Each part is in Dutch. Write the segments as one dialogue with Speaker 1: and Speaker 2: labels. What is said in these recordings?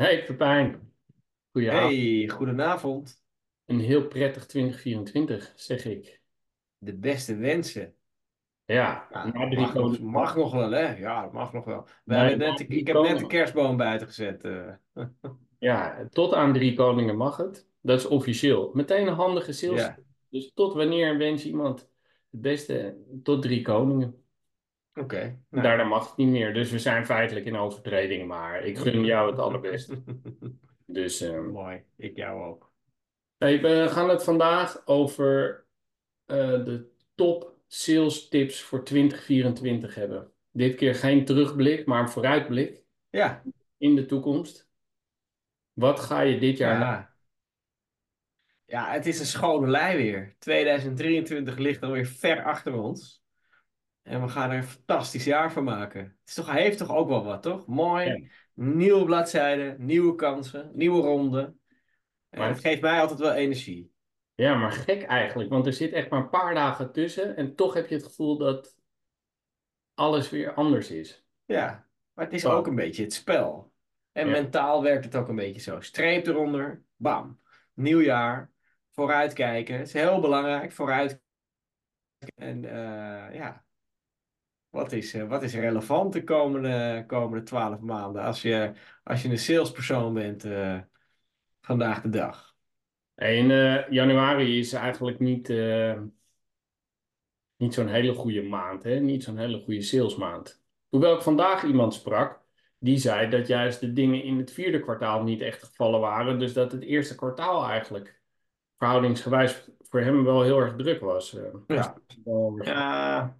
Speaker 1: Hey Pepijn, goedenavond.
Speaker 2: Hey, goedenavond.
Speaker 1: Een heel prettig 2024, zeg ik.
Speaker 2: De beste wensen.
Speaker 1: Ja,
Speaker 2: Ja,
Speaker 1: drie
Speaker 2: mag nog, mag nog wel, hè? Ja, dat mag nog wel. We
Speaker 1: Nee,
Speaker 2: net, ik heb net de kerstboom buiten gezet. eh.
Speaker 1: Ja, tot aan drie koningen mag het. Dat is officieel. Meteen een handige sales.
Speaker 2: Ja,
Speaker 1: Dus tot wanneer wens iemand het beste? Tot drie koningen.
Speaker 2: Oké. Nou.
Speaker 1: Daarna mag het niet meer. Dus we zijn feitelijk in overtreding. Maar ik gun jou het allerbeste. Dus ehm,
Speaker 2: Mooi, ik jou ook.
Speaker 1: hey, we gaan het vandaag over eh, de top sales tips voor 2024 hebben. Dit keer geen terugblik, maar een vooruitblik
Speaker 2: Ja,
Speaker 1: in de toekomst. Wat ga je dit jaar na?
Speaker 2: ja. Ja, het is een schone lei weer. 2023 ligt alweer ver achter ons. En we gaan er een fantastisch jaar van maken. Het is toch, hij heeft toch ook wel wat, toch? Mooi.
Speaker 1: Ja.
Speaker 2: Nieuwe bladzijden, nieuwe kansen, nieuwe ronden. En
Speaker 1: Maar-
Speaker 2: het geeft mij altijd wel energie.
Speaker 1: Ja, maar gek eigenlijk, want er zit echt maar een paar dagen tussen en toch heb je het gevoel dat alles weer anders is.
Speaker 2: Ja, maar het is
Speaker 1: Wow.
Speaker 2: ook een beetje het spel. En
Speaker 1: Ja.
Speaker 2: mentaal werkt het ook een beetje zo. Streep eronder, bam. Nieuw jaar, vooruitkijken. Het is heel belangrijk, vooruit. En eh, ja, wat is, eh, wat is relevant de komende, komende twaalf maanden als je, als je een salespersoon bent eh, vandaag de dag?
Speaker 1: En eh, januari is eigenlijk niet, niet zo'n hele goede maand, hè? Niet zo'n hele goede salesmaand. Hoewel ik vandaag iemand sprak die zei dat juist de dingen in het vierde kwartaal niet echt gevallen waren. Dus dat het eerste kwartaal eigenlijk verhoudingsgewijs voor hem wel heel erg druk was.
Speaker 2: Ja.
Speaker 1: Wel-
Speaker 2: Ja,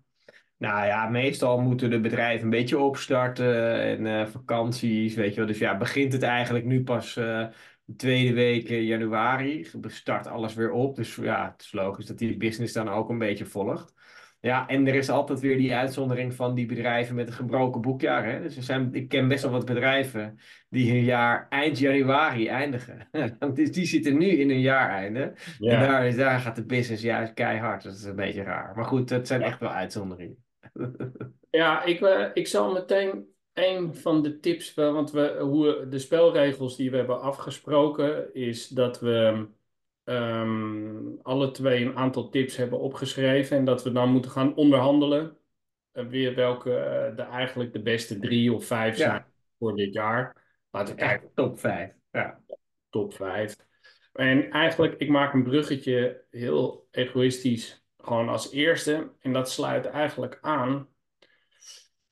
Speaker 2: nou ja, meestal moeten de bedrijven een beetje opstarten en eh, vakanties, weet je wel. Dus ja, begint het eigenlijk nu pas eh, de tweede week eh, januari. Start alles weer op. Dus ja, het is logisch dat die business dan ook een beetje volgt. Ja, en er is altijd weer die uitzondering van die bedrijven met een gebroken boekjaar. Hè? Dus er zijn, ik ken best wel wat bedrijven die hun jaar eind januari eindigen. Dus die zitten nu in hun jaareinde. En
Speaker 1: Ja.
Speaker 2: daar, daar gaat de business juist keihard. Dat is een beetje raar. Maar goed, dat zijn
Speaker 1: Ja.
Speaker 2: echt wel uitzonderingen.
Speaker 1: Ja, ik, eh, ik zal meteen een van de tips, wel, want we, hoe, de spelregels die we hebben afgesproken, is dat we ehm, alle twee een aantal tips hebben opgeschreven en dat we dan moeten gaan onderhandelen. eh, weer welke eh, de, eigenlijk de beste drie of vijf
Speaker 2: Ja.
Speaker 1: zijn voor dit jaar. Laten we kijken
Speaker 2: top 5. Ja.
Speaker 1: top 5. En eigenlijk, ik maak een bruggetje heel egoïstisch, gewoon als eerste. En dat sluit eigenlijk aan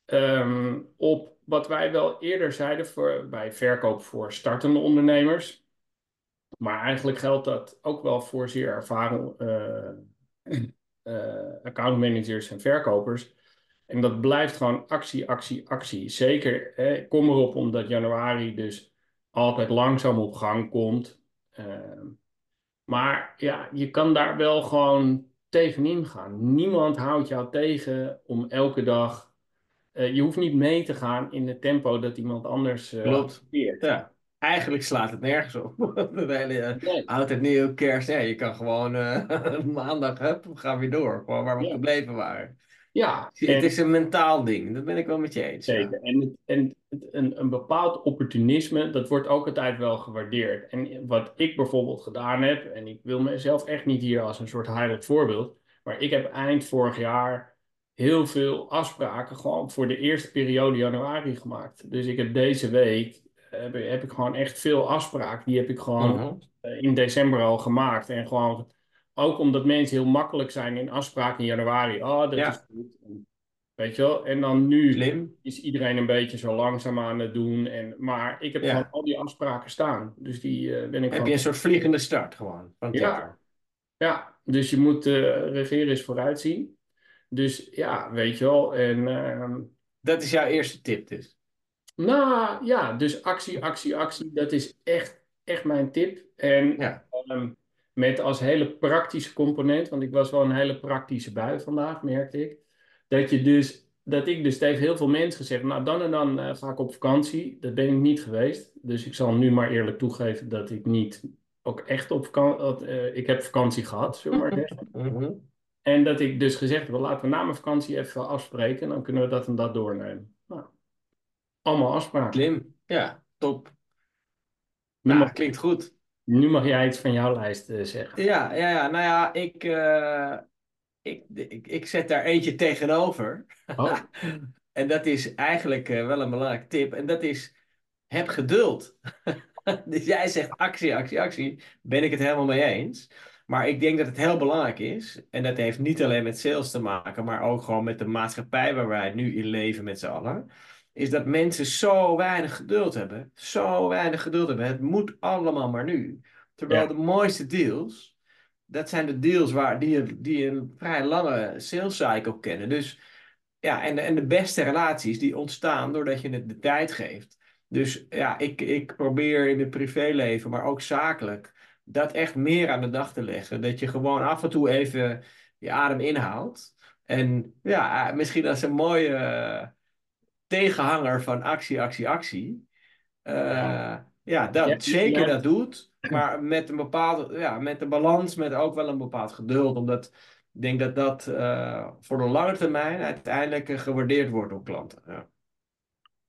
Speaker 1: ehm, op wat wij wel eerder zeiden voor, bij verkoop voor startende ondernemers. Maar eigenlijk geldt dat ook wel voor zeer ervaren eh eh, accountmanagers en verkopers. En dat blijft gewoon actie, actie, actie. Zeker, hè, kom erop omdat januari dus altijd langzaam op gang komt. Ehm, maar ja, je kan daar wel gewoon tegenin gaan. Niemand houdt jou tegen om elke dag. eh, je hoeft niet mee te gaan in het tempo dat iemand anders eh
Speaker 2: Klopt. ja. Eigenlijk slaat het nergens op. De hele eh,
Speaker 1: Nee.
Speaker 2: oud en nieuw kerst. Ja, je kan gewoon eh, maandag, hup, we gaan weer door. Gewoon waar we
Speaker 1: Ja.
Speaker 2: gebleven waren.
Speaker 1: Ja,
Speaker 2: Het is een mentaal ding. Dat ben ik wel met je eens. ja.
Speaker 1: Zeker. En, het- en het- een, een bepaald opportunisme, dat wordt ook altijd wel gewaardeerd. En wat ik bijvoorbeeld gedaan heb, en ik wil mezelf echt niet hier als een soort heilig voorbeeld, maar ik heb eind vorig jaar heel veel afspraken gewoon voor de eerste periode januari gemaakt. Dus ik heb deze week, heb, heb ik gewoon echt veel afspraken. Die heb ik gewoon
Speaker 2: Mhm.
Speaker 1: in december al gemaakt. En gewoon, ook omdat mensen heel makkelijk zijn in afspraken in januari. Oh, dat
Speaker 2: Ja.
Speaker 1: is goed. En, weet je wel? En dan nu
Speaker 2: Slim.
Speaker 1: is iedereen een beetje zo langzaam aan het doen. En, maar ik heb
Speaker 2: Ja.
Speaker 1: gewoon al die afspraken staan. Dus die eh, ben ik
Speaker 2: Heb
Speaker 1: gewoon...
Speaker 2: je een soort vliegende start gewoon. Van
Speaker 1: Ja. Ja, dus je moet eh regeren is vooruitzien. Dus ja, weet je wel. En ehm,
Speaker 2: Dat is jouw eerste tip dus.
Speaker 1: nou ja, dus actie, actie, actie. Dat is echt, echt mijn tip. En
Speaker 2: Ja.
Speaker 1: ehm, met als hele praktische component, want ik was wel een hele praktische bui vandaag, merkte ik. Dat je dus, dat ik dus tegen heel veel mensen gezegd, nou dan en dan eh, ga ik op vakantie. Dat ben ik niet geweest. Dus ik zal nu maar eerlijk toegeven dat ik niet ook echt op vakantie, ik heb vakantie gehad, zullen maar zeggen.
Speaker 2: Mhm.
Speaker 1: En dat ik dus gezegd heb, laten we na mijn vakantie even afspreken. En dan kunnen we dat en dat doornemen. Nou, allemaal afspraken.
Speaker 2: Slim. Ja, top. Nou, klinkt goed.
Speaker 1: Nu mag jij iets van jouw lijst eh, zeggen.
Speaker 2: Ja, ja, ja. Nou ja, ik, eh, ik, ik, ik zet daar eentje tegenover.
Speaker 1: Oh,
Speaker 2: En dat is eigenlijk eh, wel een belangrijke tip. En dat is, heb geduld. Dus jij zegt actie, actie, actie. Ben ik het helemaal mee eens. Maar ik denk dat het heel belangrijk is. En dat heeft niet alleen met sales te maken, maar ook gewoon met de maatschappij waar wij nu in leven met z'n allen. Is dat mensen zo weinig geduld hebben. Zo weinig geduld hebben. Het moet allemaal maar nu. Terwijl
Speaker 1: ja,
Speaker 2: de mooiste deals, dat zijn de deals waar, die, die een vrij lange sales cycle kennen. Dus ja, en, en de beste relaties die ontstaan doordat je het de tijd geeft. Dus ja, ik, ik probeer in het privéleven, maar ook zakelijk, dat echt meer aan de dag te leggen. Dat je gewoon af en toe even je adem inhaalt. En ja, eh, misschien als een mooie tegenhanger van actie, actie, actie.
Speaker 1: ja.
Speaker 2: eh, ja, dat zeker dat doet. Maar met een bepaalde, ja, met de balans, met ook wel een bepaald geduld. Omdat ik denk dat dat eh, voor de lange termijn uiteindelijk gewaardeerd wordt door klanten. Ja.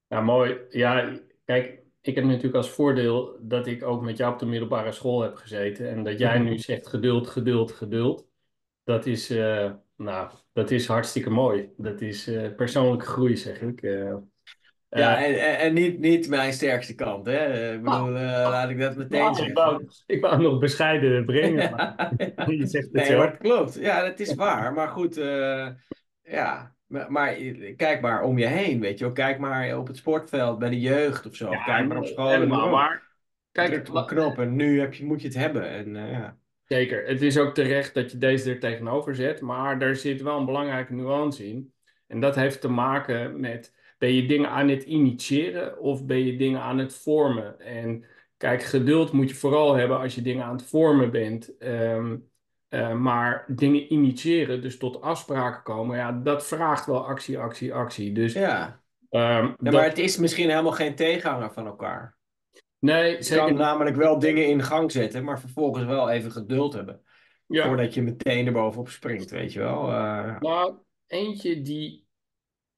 Speaker 1: Ja, mooi. Ja, kijk, ik heb natuurlijk als voordeel dat ik ook met jou op de middelbare school heb gezeten. En dat jij nu zegt geduld, geduld, geduld. Dat is, eh, nou, dat is hartstikke mooi. Dat is eh, persoonlijke groei, zeg ik. Eh, eh,
Speaker 2: Ja, en, en, en niet, niet mijn sterkste kant, hè? Eh, Ik bedoel, eh, laat ik dat meteen
Speaker 1: ik wou, ik wou hem nog bescheiden brengen, maar
Speaker 2: Ja,
Speaker 1: je zegt het
Speaker 2: Nee,
Speaker 1: zelf.
Speaker 2: maar het klopt. Ja, dat is waar. Maar goed, eh, ja. Maar, maar kijk maar om je heen, weet je wel. Kijk maar op het sportveld bij de jeugd of zo.
Speaker 1: Ja,
Speaker 2: kijk maar op school.
Speaker 1: helemaal.
Speaker 2: Maar
Speaker 1: kijk,
Speaker 2: knop en nu heb je, moet je het hebben. En, eh, ja.
Speaker 1: Zeker, het is ook terecht dat je deze er tegenover zet, maar daar zit wel een belangrijke nuance in. En dat heeft te maken met, ben je dingen aan het initiëren of ben je dingen aan het vormen? En kijk, geduld moet je vooral hebben als je dingen aan het vormen bent. Ehm, eh, maar dingen initiëren, dus tot afspraken komen, ja, dat vraagt wel actie, actie, actie. Dus
Speaker 2: Ja.
Speaker 1: ehm,
Speaker 2: Ja,
Speaker 1: dat,
Speaker 2: maar het is misschien helemaal geen tegenhanger van elkaar.
Speaker 1: Nee,
Speaker 2: Je kan namelijk wel dingen in gang zetten, maar vervolgens wel even geduld hebben.
Speaker 1: Ja.
Speaker 2: Voordat je meteen erbovenop springt, weet je wel. Eh,
Speaker 1: Nou, eentje die,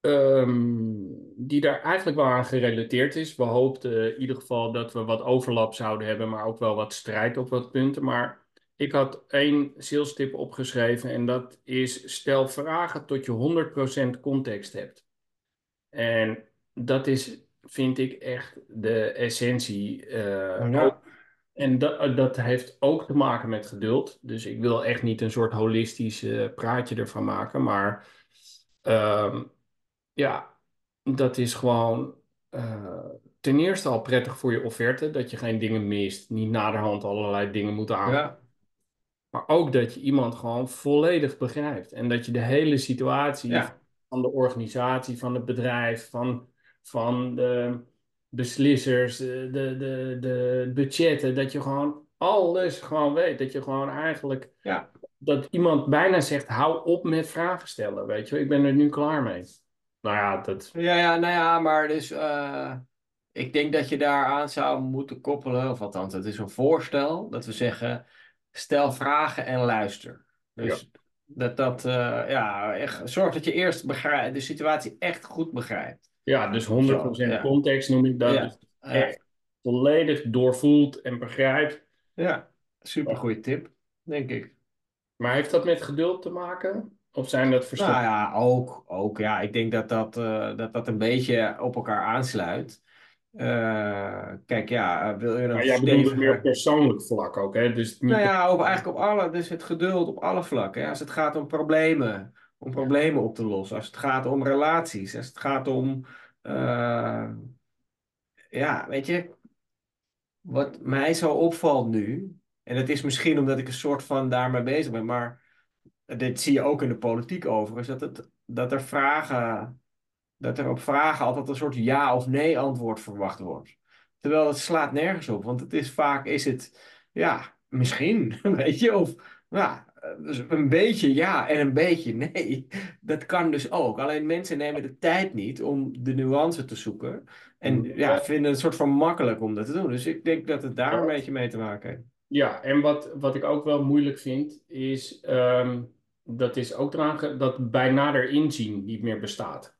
Speaker 1: ehm, die daar eigenlijk wel aan gerelateerd is. We hoopten in ieder geval dat we wat overlap zouden hebben, maar ook wel wat strijd op wat punten. Maar ik had één sales tip opgeschreven en dat is stel vragen tot je 100% context hebt. En dat is, vind ik, echt de essentie. eh,
Speaker 2: ja.
Speaker 1: en dat, dat heeft ook te maken met geduld. Dus ik wil echt niet een soort holistisch eh, praatje ervan maken. Maar ehm, ja, dat is gewoon eh, ten eerste al prettig voor je offerte. Dat je geen dingen mist. Niet naderhand allerlei dingen moet.
Speaker 2: Ja.
Speaker 1: Maar ook dat je iemand gewoon volledig begrijpt. En dat je de hele situatie
Speaker 2: Ja.
Speaker 1: van de organisatie, van het bedrijf, van, van de beslissers, de, de, de, de budgetten, dat je gewoon alles gewoon weet. Dat je gewoon eigenlijk,
Speaker 2: Ja.
Speaker 1: dat iemand bijna zegt, hou op met vragen stellen, weet je. Ik ben er nu klaar mee. Nou ja, dat,
Speaker 2: Ja, ja, nou ja, maar dus eh, ik denk dat je daaraan zou moeten koppelen, of althans, het is een voorstel, dat we zeggen, stel vragen en luister. Dus dat dat, eh, ja, echt, zorg dat je eerst begrijpt, de situatie echt goed begrijpt.
Speaker 1: Ja, dus 100%
Speaker 2: Zo, ja.
Speaker 1: context noem ik dat.
Speaker 2: Ja.
Speaker 1: Dus
Speaker 2: Ja,
Speaker 1: echt volledig doorvoelt en begrijpt.
Speaker 2: ja, super goede tip, denk ik.
Speaker 1: Maar heeft dat met geduld te maken? Of zijn dat verschillende?
Speaker 2: Nou ja, ook, ook ja, ik denk dat dat, eh, dat, dat een beetje op elkaar aansluit. Eh, kijk, ja, wil je
Speaker 1: maar
Speaker 2: een
Speaker 1: jij bedoelt het meer persoonlijk vlak ook, hè? Dus niet
Speaker 2: Nou ja, op, eigenlijk op alle, dus het geduld op alle vlakken. hè. Als het gaat om problemen, om problemen op te lossen. Als het gaat om relaties, als het gaat om, eh, ja, weet je, wat mij zo opvalt nu, en het is misschien omdat ik een soort van daarmee bezig ben, maar dit zie je ook in de politiek over, is dat, het, dat er vragen, dat er op vragen altijd een soort ja of nee antwoord verwacht wordt. Terwijl het slaat nergens op, want het is vaak, is het, ja, misschien, weet je, of ja, dus een beetje ja en een beetje nee. Dat kan dus ook. Alleen mensen nemen de tijd niet om de nuance te zoeken. En ja, vinden het een soort van makkelijk om dat te doen. Dus ik denk dat het daar een beetje mee te maken heeft.
Speaker 1: Ja, en wat, wat ik ook wel moeilijk vind, is ehm, dat is ook eraan dat bij nader inzien niet meer bestaat.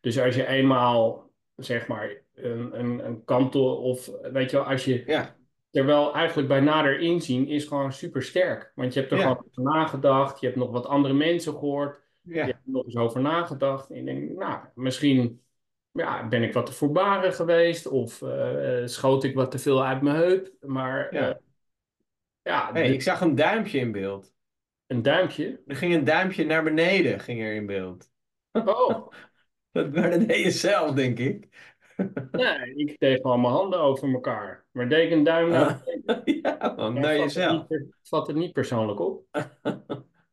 Speaker 1: Dus als je eenmaal, zeg maar, een, een, een kantel of weet je wel, als je
Speaker 2: Ja,
Speaker 1: Terwijl eigenlijk bij nader inzien is gewoon super sterk. Want je hebt er gewoon
Speaker 2: Ja,
Speaker 1: over nagedacht. Je hebt nog wat andere mensen gehoord. Je hebt
Speaker 2: ja,
Speaker 1: er nog eens over nagedacht. En je denkt, nou, misschien ja, ben ik wat te voorbarig geweest. Of eh, schoot ik wat te veel uit mijn heup. Maar eh,
Speaker 2: ja.
Speaker 1: ja,
Speaker 2: Hey, ik zag een duimpje in beeld.
Speaker 1: een duimpje.
Speaker 2: Er ging een duimpje naar beneden, ging er in beeld.
Speaker 1: Oh,
Speaker 2: Dat je zelf, denk ik.
Speaker 1: nee, ik deed gewoon mijn handen over elkaar. Maar deed ik een duim naar
Speaker 2: Ah, ja, man, naar
Speaker 1: vat het niet, vat het niet persoonlijk op.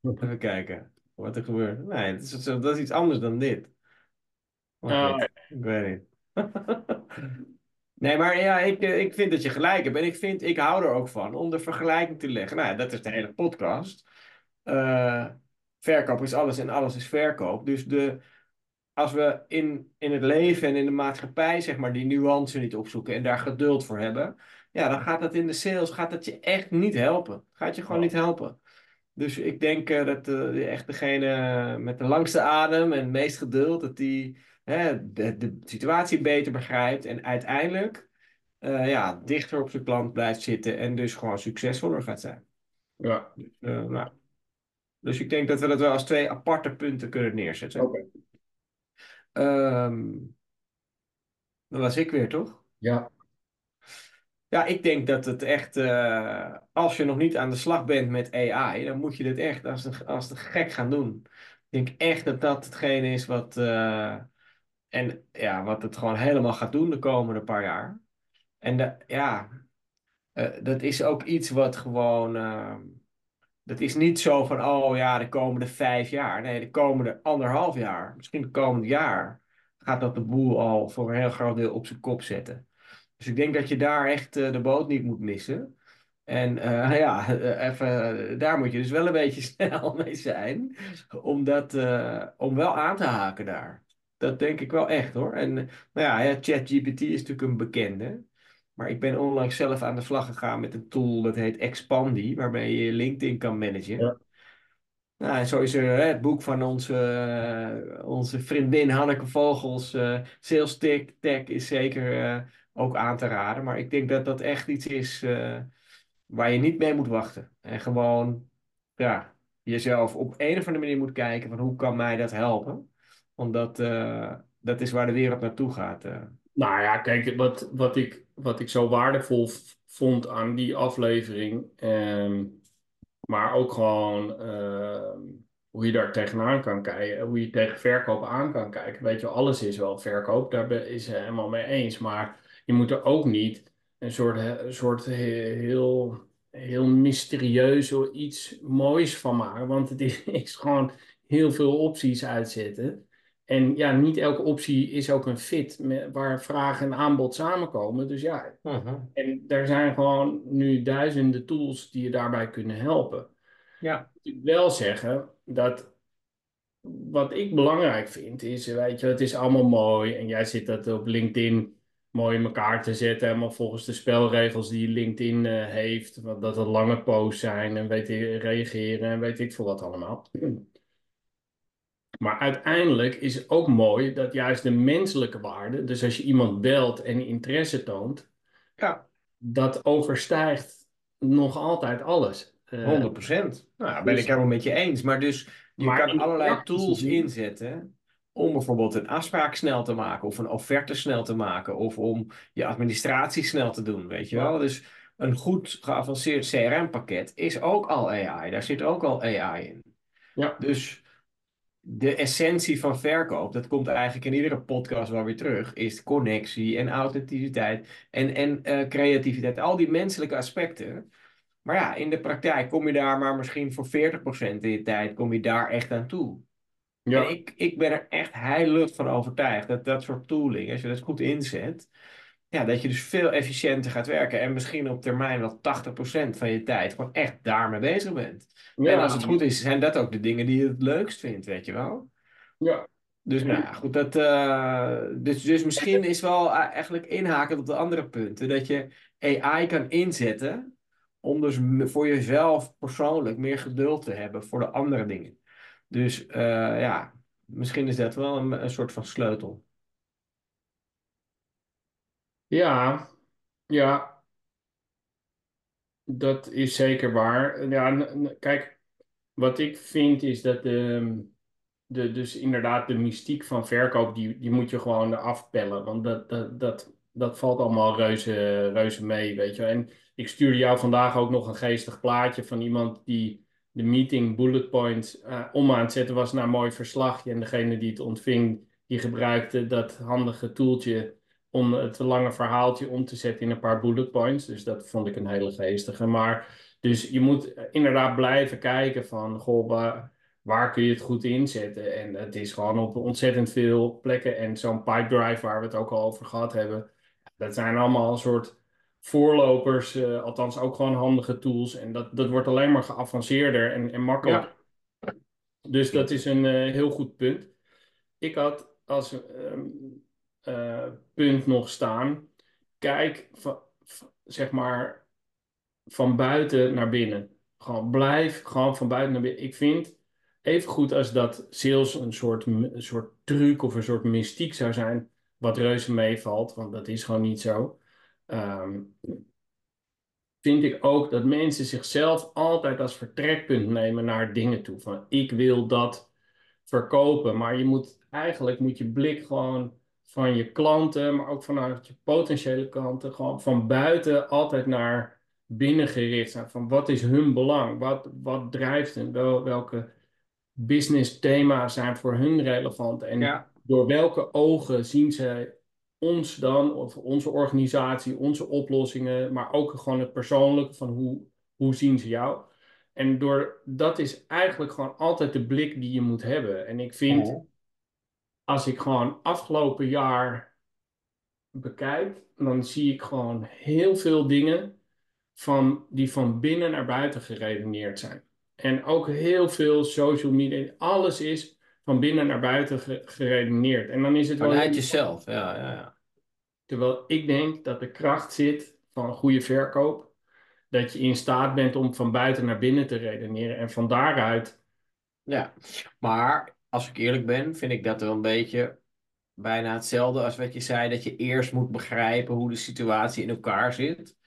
Speaker 2: Even kijken wat er gebeurt. Nee, dat is, dat is iets anders dan dit. Even, ik weet niet. Nee, maar ja, ik, eh, ik vind dat je gelijk hebt. En ik, vind, ik hou er ook van om de vergelijking te leggen. Nou, dat is de hele podcast. Eh, verkoop is alles en alles is verkoop. Dus de, als we in, in het leven en in de maatschappij, zeg maar, die nuance niet opzoeken en daar geduld voor hebben, ja, dan gaat dat in de sales, gaat dat je echt niet helpen. Gaat je gewoon niet helpen. Dus ik denk eh, dat eh, echt degene met de langste adem en het meest geduld, dat die hè, de, de situatie beter begrijpt en uiteindelijk eh, ja, dichter op zijn klant blijft zitten en dus gewoon succesvoller gaat zijn.
Speaker 1: ja,
Speaker 2: Eh, nou, dus ik denk dat we dat wel als twee aparte punten kunnen neerzetten.
Speaker 1: oké.
Speaker 2: Ehm, dat was ik weer, toch?
Speaker 1: Ja,
Speaker 2: Ja, ik denk dat het echt, eh, als je nog niet aan de slag bent met AI, dan moet je dit echt als een, als een gek gaan doen. Ik denk echt dat dat hetgene is wat, eh, en, ja, wat het gewoon helemaal gaat doen de komende paar jaar. En de, ja, eh, dat is ook iets wat gewoon, eh, dat is niet zo van, oh ja, de komende vijf jaar. Nee, de komende anderhalf jaar, misschien het komende jaar, gaat dat de boel al voor een heel groot deel op zijn kop zetten. Dus ik denk dat je daar echt eh, de boot niet moet missen. En eh, ja, eh, even, daar moet je dus wel een beetje snel mee zijn. Om, dat, om wel aan te haken daar. Dat denk ik wel echt hoor. En nou ja, ja, ChatGPT is natuurlijk een bekende. Maar ik ben onlangs zelf aan de slag gegaan met een tool dat heet Expandy, waarmee je LinkedIn kan managen.
Speaker 1: ja,
Speaker 2: Nou, en zo is er hè, het boek van onze, eh, onze vriendin Hanneke Vogels, eh Sales Tech, Tech, is zeker eh, ook aan te raden. Maar ik denk dat dat echt iets is waar je niet mee moet wachten. En gewoon ja, jezelf op een of andere manier moet kijken van hoe kan mij dat helpen? Want dat, eh, dat is waar de wereld naartoe gaat. Eh.
Speaker 1: Nou ja, kijk, wat, wat ik, wat ik zo waardevol vond aan die aflevering, ehm, maar ook gewoon ehm, hoe je daar tegenaan kan kijken, hoe je tegen verkoop aan kan kijken. Weet je, alles is wel verkoop, daar is het helemaal mee eens, maar je moet er ook niet een soort, een soort he- heel, heel mysterieus of iets moois van maken, want het is gewoon heel veel opties uitzetten. En ja, niet elke optie is ook een fit met, waar vraag en aanbod samenkomen. Dus ja,
Speaker 2: Mhm.
Speaker 1: en er zijn gewoon nu duizenden tools die je daarbij kunnen helpen.
Speaker 2: Ja,
Speaker 1: Ik wil wel zeggen dat wat ik belangrijk vind is, weet je, het is allemaal mooi en jij zit dat op LinkedIn mooi in elkaar te zetten, helemaal volgens de spelregels die LinkedIn eh, heeft, dat het lange posts zijn en weet je, reageren en weet ik veel wat allemaal. Maar uiteindelijk is het ook mooi dat juist de menselijke waarde, dus als je iemand belt en interesse toont,
Speaker 2: ja,
Speaker 1: dat overstijgt nog altijd alles. Eh,
Speaker 2: 100%. Nou, ja, ben
Speaker 1: dus-
Speaker 2: ik helemaal met je eens. Maar dus je
Speaker 1: Maar
Speaker 2: kan allerlei tools inzetten om bijvoorbeeld een afspraak snel te maken of een offerte snel te maken of om je administratie snel te doen, weet je wel. Dus een goed geavanceerd CRM-pakket is ook al AI. Daar zit ook al AI in.
Speaker 1: ja,
Speaker 2: Dus de essentie van verkoop, dat komt eigenlijk in iedere podcast wel weer terug, is connectie en authenticiteit en, en eh, creativiteit. Al die menselijke aspecten. Maar ja, in de praktijk kom je daar maar misschien voor 40% in je tijd, kom je daar echt aan toe. En
Speaker 1: ja,
Speaker 2: ik, ik ben er echt heilig van overtuigd dat dat soort tooling, als je dat goed inzet, ja, dat je dus veel efficiënter gaat werken en misschien op termijn wel 80% van je tijd gewoon echt daarmee bezig bent.
Speaker 1: ja,
Speaker 2: En als het goed is, zijn dat ook de dingen die je het leukst vindt, weet je wel?
Speaker 1: ja,
Speaker 2: Dus nou ja, goed, dat, eh, dus, dus misschien is wel eh, eigenlijk inhakend op de andere punten, dat je AI kan inzetten om dus voor jezelf persoonlijk meer geduld te hebben voor de andere dingen. Dus eh, ja, misschien is dat wel een, een soort van sleutel.
Speaker 1: Ja, ja. dat is zeker waar. Ja, kijk, wat ik vind is dat de, de, dus inderdaad de mystiek van verkoop, die, die moet je gewoon eraf pellen. Want dat, dat, dat, dat valt allemaal reuze, reuze mee, weet je. En ik stuurde jou vandaag ook nog een geestig plaatje van iemand die de meeting bullet points eh, om aan het zetten was naar een mooi verslagje. En degene die het ontving, die gebruikte dat handige toeltje om het lange verhaaltje om te zetten in een paar bullet points. Dus dat vond ik een hele geestige. Maar dus je moet inderdaad blijven kijken van, goh, waar, waar kun je het goed inzetten? En het is gewoon op ontzettend veel plekken. En zo'n Pipedrive waar we het ook al over gehad hebben, dat zijn allemaal een soort voorlopers, eh, althans ook gewoon handige tools. En dat, dat wordt alleen maar geavanceerder en, en makkelijker.
Speaker 2: Ja.
Speaker 1: Dus dat is een eh, heel goed punt. Ik had als ehm, eh, punt nog staan, kijk zeg maar van buiten naar binnen. Gewoon blijf gewoon van buiten naar binnen. Ik vind even goed als dat sales een soort, een soort truc of een soort mystiek zou zijn, wat reuze meevalt, want dat is gewoon niet zo. Ehm, vind ik ook dat mensen zichzelf altijd als vertrekpunt nemen naar dingen toe. Van ik wil dat verkopen, maar je moet eigenlijk moet je blik gewoon van je klanten, maar ook vanuit je potentiële klanten, gewoon van buiten altijd naar binnen gericht zijn. Van wat is hun belang? Wat, wat drijft hen? Wel, welke business thema's zijn voor hun relevant? En
Speaker 2: Ja.
Speaker 1: door welke ogen zien zij ons dan, of onze organisatie, onze oplossingen, maar ook gewoon het persoonlijke van hoe, hoe zien ze jou? En door, dat is eigenlijk gewoon altijd de blik die je moet hebben. En ik vind. Als ik gewoon afgelopen jaar bekijk, dan zie ik gewoon heel veel dingen van, die van binnen naar buiten geredeneerd zijn. En ook heel veel social media, alles is van binnen naar buiten ge- geredeneerd. En dan is het wel
Speaker 2: Vanuit
Speaker 1: heel-
Speaker 2: jezelf, ja, ja, ja.
Speaker 1: Terwijl ik denk dat de kracht zit van goede verkoop. Dat je in staat bent om van buiten naar binnen te redeneren. En van daaruit,
Speaker 2: Ja, maar als ik eerlijk ben, vind ik dat wel een beetje bijna hetzelfde als wat je zei, dat je eerst moet begrijpen hoe de situatie in elkaar zit,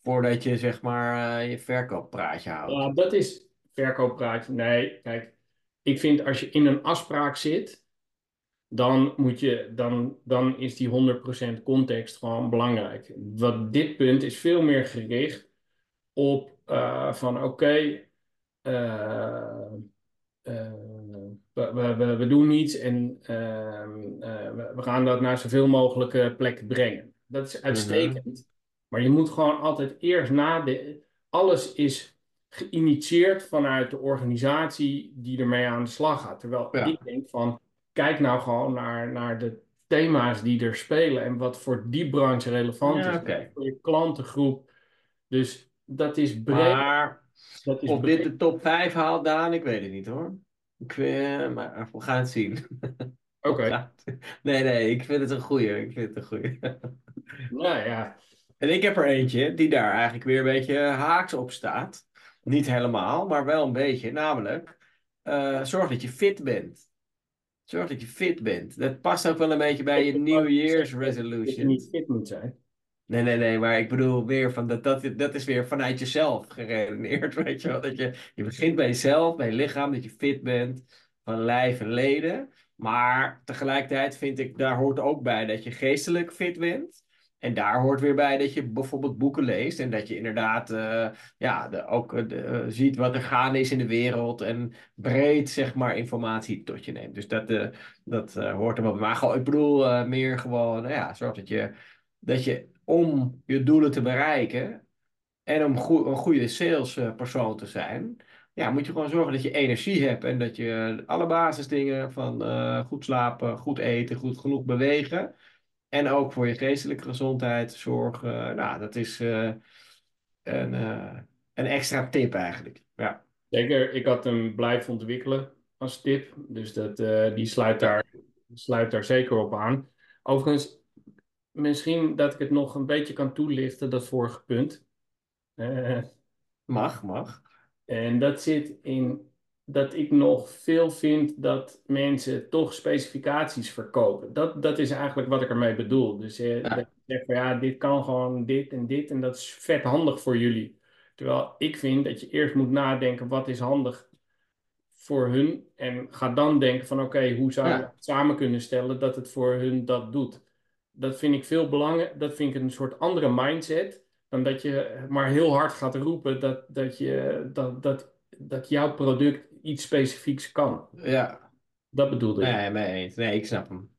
Speaker 2: voordat je zeg maar eh, je verkooppraatje houdt.
Speaker 1: ja, dat is verkooppraatje. Nee, kijk, ik vind als je in een afspraak zit, dan moet je, dan, dan is die 100% context gewoon belangrijk. Wat dit punt is veel meer gericht op eh, van oké, eh, we, we, we, we doen iets en ehm, eh, we, we gaan dat naar zoveel mogelijke plekken brengen. Dat is uitstekend. Maar je moet gewoon altijd eerst nadenken. Alles is geïnitieerd vanuit de organisatie die ermee aan de slag gaat. Terwijl
Speaker 2: Ja.
Speaker 1: ik denk van, kijk nou gewoon naar, naar de thema's die er spelen en wat voor die branche relevant
Speaker 2: Ja,
Speaker 1: is. Voor je klantengroep. Dus dat is breed.
Speaker 2: Maar
Speaker 1: dat is
Speaker 2: of dit de top 5 haalt, Daan, ik weet het niet hoor. Ik, eh, maar we gaan het zien.
Speaker 1: Oké.
Speaker 2: Nee, nee, ik vind het een goeie. Ik vind het een goeie.
Speaker 1: Nou ja,
Speaker 2: En ik heb er eentje die daar eigenlijk weer een beetje haaks op staat. Niet helemaal, maar wel een beetje. Namelijk, eh, zorg dat je fit bent. Zorg dat je fit bent. Dat past ook wel een beetje bij je New Year's
Speaker 1: dat je
Speaker 2: resolution.
Speaker 1: niet fit moet zijn.
Speaker 2: Nee, nee, nee, maar ik bedoel weer van dat, dat, dat is weer vanuit jezelf geredeneerd, weet je wel. Dat je, je begint bij jezelf, bij je lichaam, dat je fit bent van lijf en leden. Maar tegelijkertijd vind ik, daar hoort ook bij dat je geestelijk fit bent. En daar hoort weer bij dat je bijvoorbeeld boeken leest en dat je inderdaad eh, ja, ook eh, eh, ziet wat er gaande is in de wereld en breed zeg maar informatie tot je neemt. Dus dat, dat hoort er wel bij. Maar ik bedoel meer gewoon, ja, zorg dat je, dat je om je doelen te bereiken en om een goede salespersoon te zijn, ja, moet je gewoon zorgen dat je energie hebt en dat je alle basisdingen van eh, goed slapen, goed eten, goed genoeg bewegen en ook voor je geestelijke gezondheid zorgen. Nou, dat is eh, een, eh, een extra tip eigenlijk. Ja.
Speaker 1: Zeker, ik had hem blijven ontwikkelen als tip. Dus dat, die sluit daar, sluit daar zeker op aan. Overigens, misschien dat ik het nog een beetje kan toelichten, dat vorige punt. Eh,
Speaker 2: Mag, mag.
Speaker 1: en dat zit in dat ik nog veel vind dat mensen toch specificaties verkopen. Dat, dat is eigenlijk wat ik ermee bedoel. Dus eh,
Speaker 2: Ja.
Speaker 1: dat je zegt van ja, dit kan gewoon dit en dit en dat is vet handig voor jullie. Terwijl ik vind dat je eerst moet nadenken wat is handig voor hun. En ga dan denken van oké, hoe zou je
Speaker 2: Ja.
Speaker 1: het samen kunnen stellen dat het voor hun dat doet. Dat vind ik veel belangrijk. Dat vind ik een soort andere mindset. Dan dat je maar heel hard gaat roepen dat, dat, je, dat, dat, dat jouw product iets specifieks kan.
Speaker 2: Ja,
Speaker 1: Dat bedoelde ik.
Speaker 2: nee, eens. Nee, ik snap hem.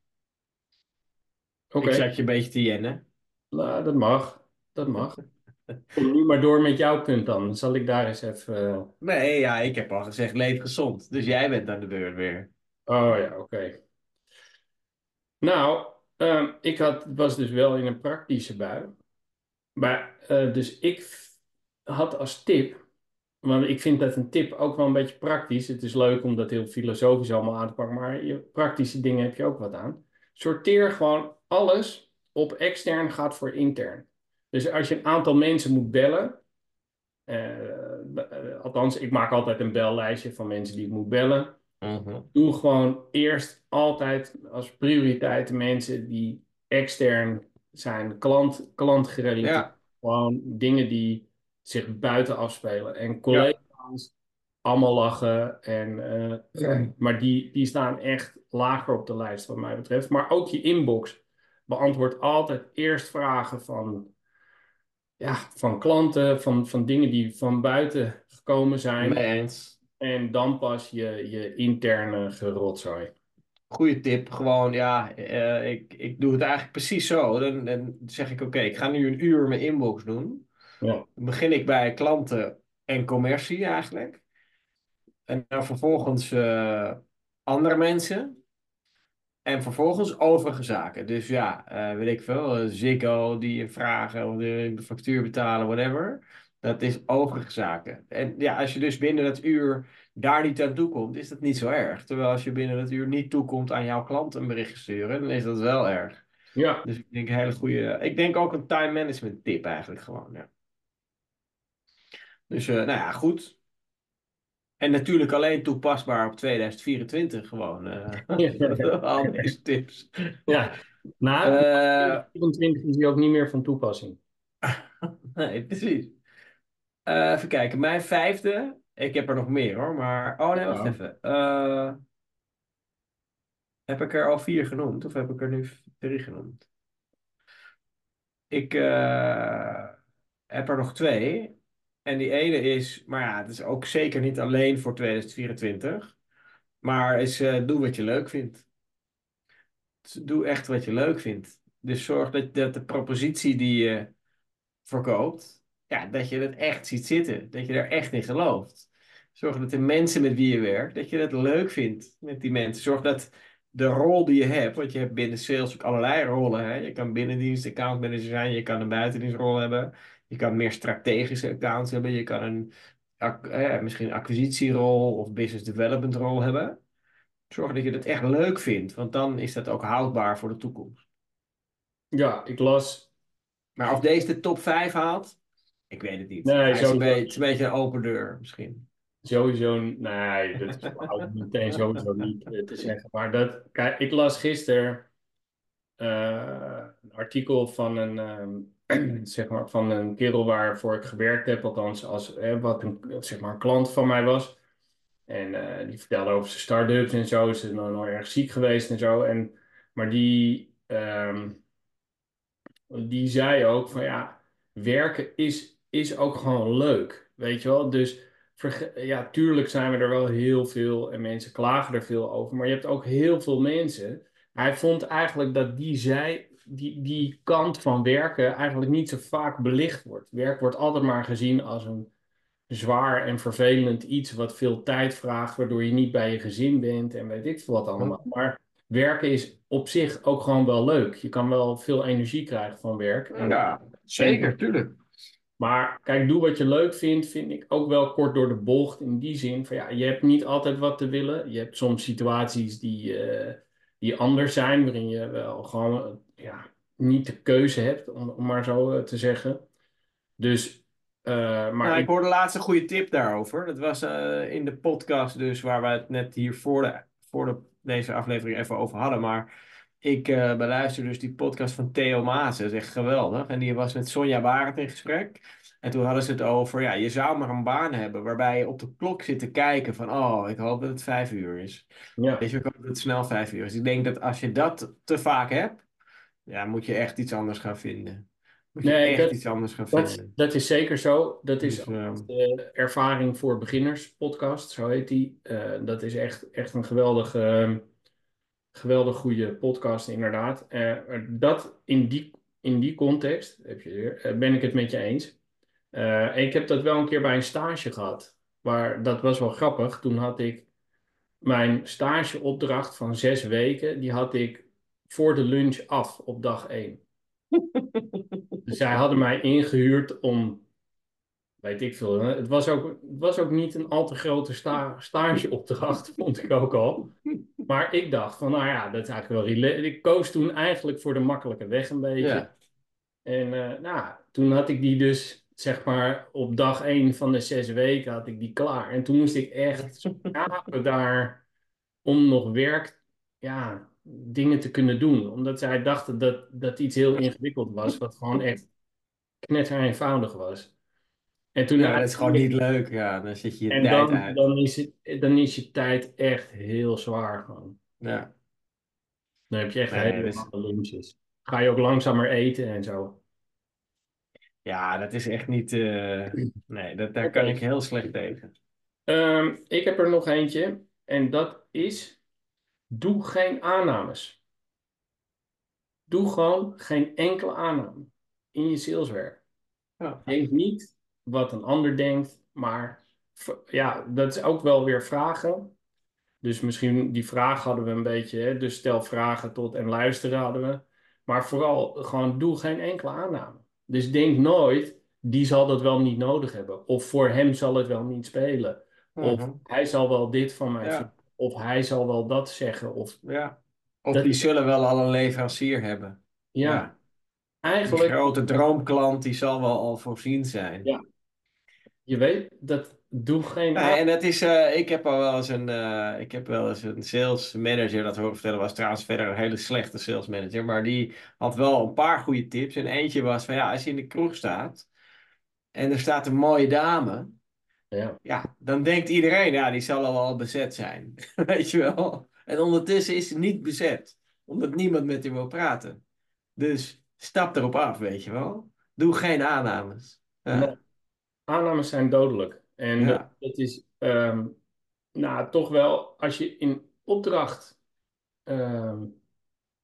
Speaker 1: Oké,
Speaker 2: Ik zat je een beetje te jennen.
Speaker 1: nou, dat mag. Dat mag. Kom nu maar door met jouw punt dan. Dan zal ik daar eens even... eh,
Speaker 2: Nee, ja, ik heb al gezegd leef gezond. Dus jij bent aan de beurt weer.
Speaker 1: Oh ja, oké. Nou, ehm, ik had, was dus wel in een praktische bui. Maar, eh, dus ik had als tip, want ik vind dat een tip ook wel een beetje praktisch. Het is leuk om dat heel filosofisch allemaal aan te pakken, maar je praktische dingen heb je ook wat aan. Sorteer gewoon alles op extern gaat voor intern. Dus als je een aantal mensen moet bellen, eh, eh, althans, ik maak altijd een bellijstje van mensen die ik moet bellen.
Speaker 2: Mhm.
Speaker 1: Doe gewoon eerst altijd als prioriteit de mensen die extern zijn, klant, klantgerelateerd.
Speaker 2: Ja,
Speaker 1: Gewoon dingen die zich buiten afspelen. En collega's allemaal lachen. En, eh, maar die, die staan echt lager op de lijst wat mij betreft. Maar ook je inbox beantwoord altijd eerst vragen van, ja, van klanten, van, van dingen die van buiten gekomen zijn.
Speaker 2: mee eens.
Speaker 1: En dan pas je, je interne gerotzooi.
Speaker 2: Goeie tip. Gewoon, ja, eh, ik, ik doe het eigenlijk precies zo. Dan, dan zeg ik, oké, ik ga nu een uur mijn inbox doen.
Speaker 1: Ja.
Speaker 2: Dan begin ik bij klanten en commercie eigenlijk. En dan vervolgens eh, andere mensen. En vervolgens overige zaken. Dus ja, eh, weet ik veel, Ziggo die je vragen of de factuur betalen, whatever. Dat is overige zaken. En ja, als je dus binnen dat uur daar niet aan toekomt, is dat niet zo erg. Terwijl als je binnen dat uur niet toekomt aan jouw klant een bericht sturen, dan is dat wel erg.
Speaker 1: Ja,
Speaker 2: Dus ik denk een hele goede. Ik denk ook een time management tip eigenlijk gewoon. Ja. Dus eh, nou ja, goed. En natuurlijk alleen toepasbaar op 2024 gewoon. eh al deze tips.
Speaker 1: ja. Na
Speaker 2: Eh,
Speaker 1: 24 is die ook niet meer van toepassing.
Speaker 2: nee, precies. Eh, even kijken, mijn vijfde. Ik heb er nog meer hoor, maar. Oh nee, wacht
Speaker 1: Ja.
Speaker 2: even. Eh, heb ik er al vier genoemd of heb ik er nu drie genoemd? Ik eh, heb er nog twee. En die ene is, maar ja, het is ook zeker niet alleen voor 2024. Maar is doe wat je leuk vindt. Dus doe echt wat je leuk vindt. Dus zorg dat, dat de propositie die je verkoopt, ja, dat je het echt ziet zitten. Dat je er echt in gelooft. Zorg dat de mensen met wie je werkt, dat je dat leuk vindt met die mensen. Zorg dat de rol die je hebt, want je hebt binnen sales ook allerlei rollen. Hè? Je kan binnendienst account manager zijn, je kan een buitendienstrol hebben. Je kan meer strategische accounts hebben. Je kan een, eh, misschien een acquisitierol of business development rol hebben. Zorg dat je het echt leuk vindt, want dan is dat ook houdbaar voor de toekomst.
Speaker 1: Ja, ik las.
Speaker 2: Maar of deze de top 5 haalt, ik weet het niet.
Speaker 1: Nee,
Speaker 2: Hij is een,
Speaker 1: sowieso
Speaker 2: beetje, het is een beetje een open deur misschien.
Speaker 1: Sowieso, nee, dat is meteen sowieso niet eh, te zeggen. Maar dat, kijk, ik las gisteren eh, een artikel van een, ehm, zeg maar, van een kerel waarvoor ik gewerkt heb, althans als eh, wat een, zeg maar, een klant van mij was. En die vertelde over zijn start-ups en zo. Ze is nog, nog erg ziek geweest en zo. En, maar die, ehm, die zei ook van ja, werken is, is ook gewoon leuk. Weet je wel? Dus ja, tuurlijk zijn we er wel heel veel en mensen klagen er veel over. Maar je hebt ook heel veel mensen. Hij vond eigenlijk dat die, zij, die, die kant van werken eigenlijk niet zo vaak belicht wordt. Werk wordt altijd maar gezien als een zwaar en vervelend iets wat veel tijd vraagt, waardoor je niet bij je gezin bent en weet ik veel wat allemaal. Maar werken is op zich ook gewoon wel leuk. Je kan wel veel energie krijgen van werk. En-
Speaker 2: Ja, zeker, tuurlijk.
Speaker 1: Maar kijk, doe wat je leuk vindt, vind ik ook wel kort door de bocht. In die zin van ja, je hebt niet altijd wat te willen. Je hebt soms situaties die, eh, die anders zijn, waarin je wel gewoon ja, niet de keuze hebt, om, om maar zo eh, te zeggen. Dus, eh, maar
Speaker 2: Nou, ik
Speaker 1: ik,
Speaker 2: hoorde laatst een goede tip daarover. Dat was in de podcast dus waar we het net hier voor, de, voor de, deze aflevering even over hadden. Maar ik eh beluister dus die podcast van Theo Maas. Dat is echt geweldig. En die was met Sonja Barend in gesprek. En toen hadden ze het over, ja, je zou maar een baan hebben waarbij je op de klok zit te kijken van, oh, ik hoop dat het vijf uur is.
Speaker 1: Ja.
Speaker 2: Weet je, ik hoop dat het snel vijf uur is. Ik denk dat als je dat te vaak hebt, ja, moet je echt iets anders gaan vinden. Moet je
Speaker 1: Nee,
Speaker 2: echt
Speaker 1: dat-
Speaker 2: iets anders gaan
Speaker 1: Dat,
Speaker 2: vinden.
Speaker 1: dat is zeker zo. Dat is
Speaker 2: Dus,
Speaker 1: ook
Speaker 2: ehm,
Speaker 1: de ervaring voor beginners podcast, zo heet die. Eh, dat is echt, echt een geweldige, ehm, geweldig goede podcast, inderdaad. Eh, dat in die, in die context heb je, eh, ben ik het met je eens. Eh, ik heb dat wel een keer bij een stage gehad. Maar dat was wel grappig. Toen had ik mijn stageopdracht van zes weken, die had ik voor de lunch af op dag één. Dus zij hadden mij ingehuurd om, weet ik veel, het was ook, het was ook niet een al te grote sta stageopdracht, vond ik ook al. Maar ik dacht van, nou ja, dat is eigenlijk wel relaxed. Ik koos toen eigenlijk voor de makkelijke weg een beetje.
Speaker 2: Ja.
Speaker 1: En eh, nou, toen had ik die dus, zeg maar, op dag één van de zes weken had ik die klaar. En toen moest ik echt schapen daar om nog werk, ja, dingen te kunnen doen. Omdat zij dachten dat dat iets heel ingewikkeld was, wat gewoon echt knetter eenvoudig was. En toen
Speaker 2: Ja, dat is gewoon niet leuk. Ja, dan zit je je
Speaker 1: En
Speaker 2: tijd
Speaker 1: dan,
Speaker 2: uit.
Speaker 1: dan, is het, dan is je tijd echt heel zwaar gewoon.
Speaker 2: Ja.
Speaker 1: Dan heb je echt
Speaker 2: Nee,
Speaker 1: hele
Speaker 2: dus-
Speaker 1: lunches. Ga je ook langzamer eten en zo.
Speaker 2: ja, dat is echt niet... eh, Nee, dat, daar kan ik heel slecht tegen.
Speaker 1: Ehm, ik heb er nog eentje. En dat is: doe geen aannames. Doe gewoon geen enkele aanname in je saleswerk.
Speaker 2: Ja.
Speaker 1: Denk niet wat een ander denkt, maar ja, dat is ook wel weer vragen. Dus misschien die vraag hadden we een beetje, hè? dus stel vragen tot en luisteren hadden we. Maar vooral gewoon doe geen enkele aanname. Dus denk nooit, die zal dat wel niet nodig hebben. Of voor hem zal het wel niet spelen. Of
Speaker 2: Mhm.
Speaker 1: hij zal wel dit van mij
Speaker 2: Ja.
Speaker 1: Of hij zal wel dat zeggen. Of
Speaker 2: Ja. Of
Speaker 1: Dat-
Speaker 2: die zullen wel al een leverancier hebben.
Speaker 1: ja,
Speaker 2: Die
Speaker 1: eigenlijk,
Speaker 2: grote droomklant, die zal wel al voorzien zijn.
Speaker 1: Ja. Je weet, dat doe geen
Speaker 2: Ja, en dat is, eh, ik heb al wel eens een, eh, ik heb wel eens een sales manager dat horen vertellen, was trouwens verder een hele slechte sales manager, maar die had wel een paar goede tips. En eentje was van ja, als je in de kroeg staat en er staat een mooie dame,
Speaker 1: Ja.
Speaker 2: ja, dan denkt iedereen, ja, die zal al wel bezet zijn. Weet je wel? En ondertussen is ze niet bezet, omdat niemand met haar wil praten. Dus stap erop af, weet je wel? Doe geen aannames. Ja.
Speaker 1: Nee. Aannames zijn dodelijk. En
Speaker 2: Ja.
Speaker 1: dat, dat is ehm, nou, toch wel als je in opdracht, ehm,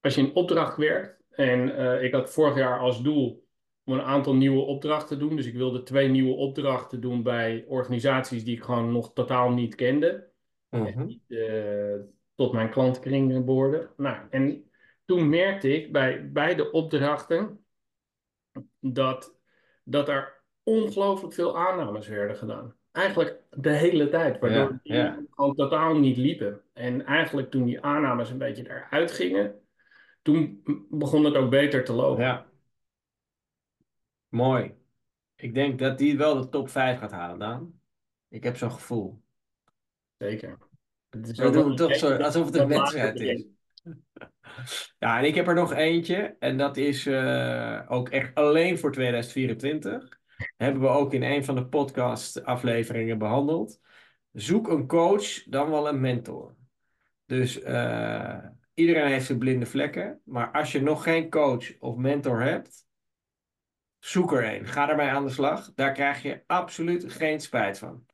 Speaker 1: als je in opdracht werkt. En eh, ik had vorig jaar als doel om een aantal nieuwe opdrachten te doen. Dus ik wilde twee nieuwe opdrachten doen bij organisaties die ik gewoon nog totaal niet kende. Die eh, tot mijn klantenkring behoorden. Nou, en toen merkte ik bij beide opdrachten dat, dat er ongelooflijk veel aannames werden gedaan. Eigenlijk de hele tijd, waardoor
Speaker 2: Ja,
Speaker 1: die gewoon totaal niet liepen. En eigenlijk toen die aannames een beetje eruit gingen, toen begon het ook beter te lopen.
Speaker 2: Ja. Mooi. Ik denk dat die wel de top 5 gaat halen, Daan. Ik heb zo'n gevoel.
Speaker 1: Zeker. Het is
Speaker 2: We doen toch zo, alsof het een wedstrijd is. Ja, en ik heb er nog eentje. En dat is eh, ook echt alleen voor 2024. Hebben we ook in een van de podcast afleveringen behandeld. Zoek een coach, dan wel een mentor. Dus eh, iedereen heeft zijn blinde vlekken. Maar als je nog geen coach of mentor hebt, zoek er een. Ga ermee aan de slag. Daar krijg je absoluut geen spijt van.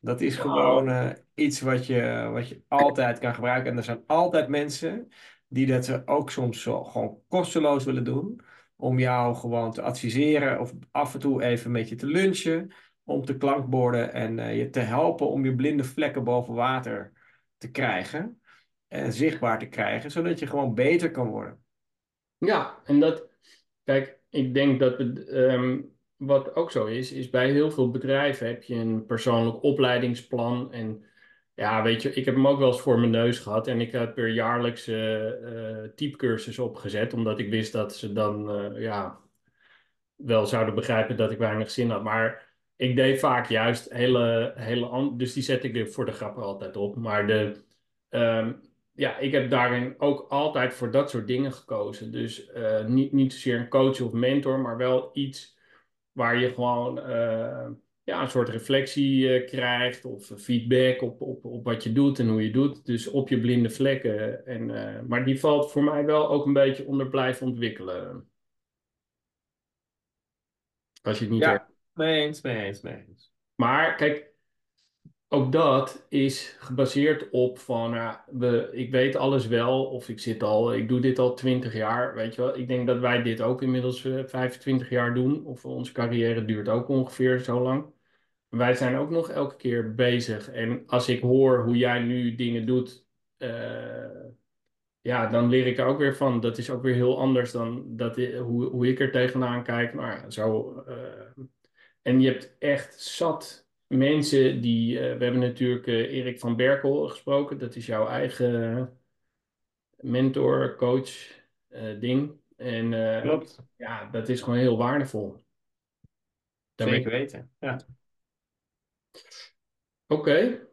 Speaker 2: Dat is gewoon eh, iets wat je, wat je altijd kan gebruiken. En er zijn altijd mensen die dat ze ook soms zo gewoon kosteloos willen doen. Om jou gewoon te adviseren of af en toe even met je te lunchen. Om te klankborden en eh, je te helpen om je blinde vlekken boven water te krijgen. En zichtbaar te krijgen, zodat je gewoon beter kan worden.
Speaker 1: Ja, en dat, kijk, ik denk dat ehm, wat ook zo is, is bij heel veel bedrijven heb je een persoonlijk opleidingsplan. En ja, weet je, ik heb hem ook wel eens voor mijn neus gehad en ik heb er jaarlijks eh, typecursus opgezet, omdat ik wist dat ze dan, eh, ja, wel zouden begrijpen dat ik weinig zin had. Maar ik deed vaak juist hele, hele dus die zet ik voor de grap altijd op. Maar de, ehm, ja, ik heb daarin ook altijd voor dat soort dingen gekozen. Dus niet, niet zozeer een coach of mentor, maar wel iets waar je gewoon ja, een soort reflectie eh, krijgt of feedback op, op, op wat je doet en hoe je doet. Dus op je blinde vlekken. En, eh, maar die valt voor mij wel ook een beetje onder blijven ontwikkelen. Als je het niet
Speaker 2: Ja, mee eens, mee eens, mee eens.
Speaker 1: Maar kijk, ook dat is gebaseerd op van, we, ik weet alles wel, of ik zit al, ik doe dit al 20 jaar, weet je wel. Ik denk dat wij dit ook inmiddels eh, 25 jaar doen, of onze carrière duurt ook ongeveer zo lang. Wij zijn ook nog elke keer bezig. En als ik hoor hoe jij nu dingen doet, eh, ja, dan leer ik er ook weer van. Dat is ook weer heel anders dan dat, hoe, hoe ik er tegenaan kijk. Maar ja, zo, eh, en je hebt echt zat mensen die. eh, we hebben natuurlijk Erik van Berkel gesproken. Dat is jouw eigen mentor, coach, ding. En
Speaker 2: Klopt,
Speaker 1: ja, dat is gewoon heel waardevol.
Speaker 2: Zeker weten. Ja.
Speaker 1: Oké.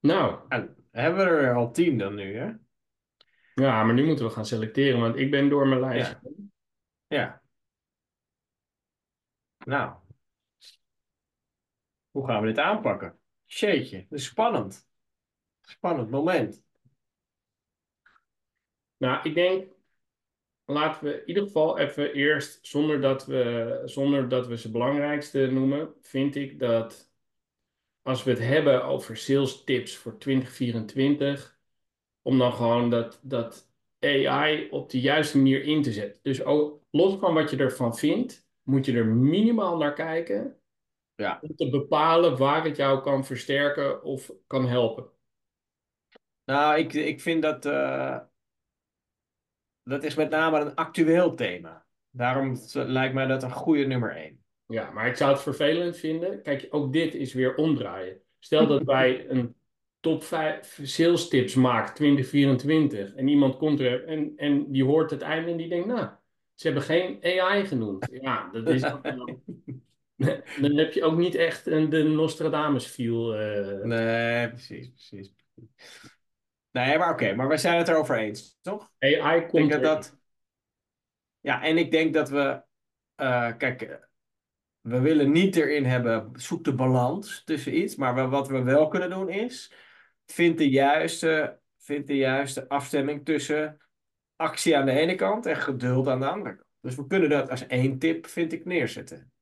Speaker 1: Nou,
Speaker 2: En hebben we er al tien dan nu, hè?
Speaker 1: ja, maar nu moeten we gaan selecteren, want ik ben door mijn lijst.
Speaker 2: Ja. Ja. Nou, hoe gaan we dit aanpakken? Jeetje, dat is spannend. Spannend moment.
Speaker 1: Nou, ik denk, laten we in ieder geval even eerst, zonder dat we, zonder dat we ze belangrijkste noemen, vind ik dat als we het hebben over sales tips voor 2024, om dan gewoon dat, dat AI op de juiste manier in te zetten. Dus ook los van wat je ervan vindt, moet je er minimaal naar kijken
Speaker 2: Ja.
Speaker 1: om te bepalen waar het jou kan versterken of kan helpen.
Speaker 2: Nou, ik, ik vind dat. eh, dat is met name een actueel thema. Daarom z- lijkt mij dat een goede nummer één.
Speaker 1: Ja, maar ik zou het vervelend vinden. Kijk, ook dit is weer omdraaien. Stel dat wij een top 5 sales tips maken 2024 en iemand komt er en, en die hoort het einde en die denkt, nou, ze hebben geen AI genoemd. Ja, dat is dan heb je ook niet echt een, de Nostradamus feel. eh.
Speaker 2: Nee, precies, precies. Nee, maar oké, maar we zijn het erover eens, toch?
Speaker 1: AI
Speaker 2: Ik denk
Speaker 1: komt
Speaker 2: dat dat. Ja, en ik denk dat we. eh, kijk, we willen niet erin hebben. Zoek de balans tussen iets. Maar we- wat we wel kunnen doen is. Vind de juiste, vind de juiste afstemming tussen actie aan de ene kant en geduld aan de andere kant. Dus we kunnen dat als één tip, vind ik, neerzetten.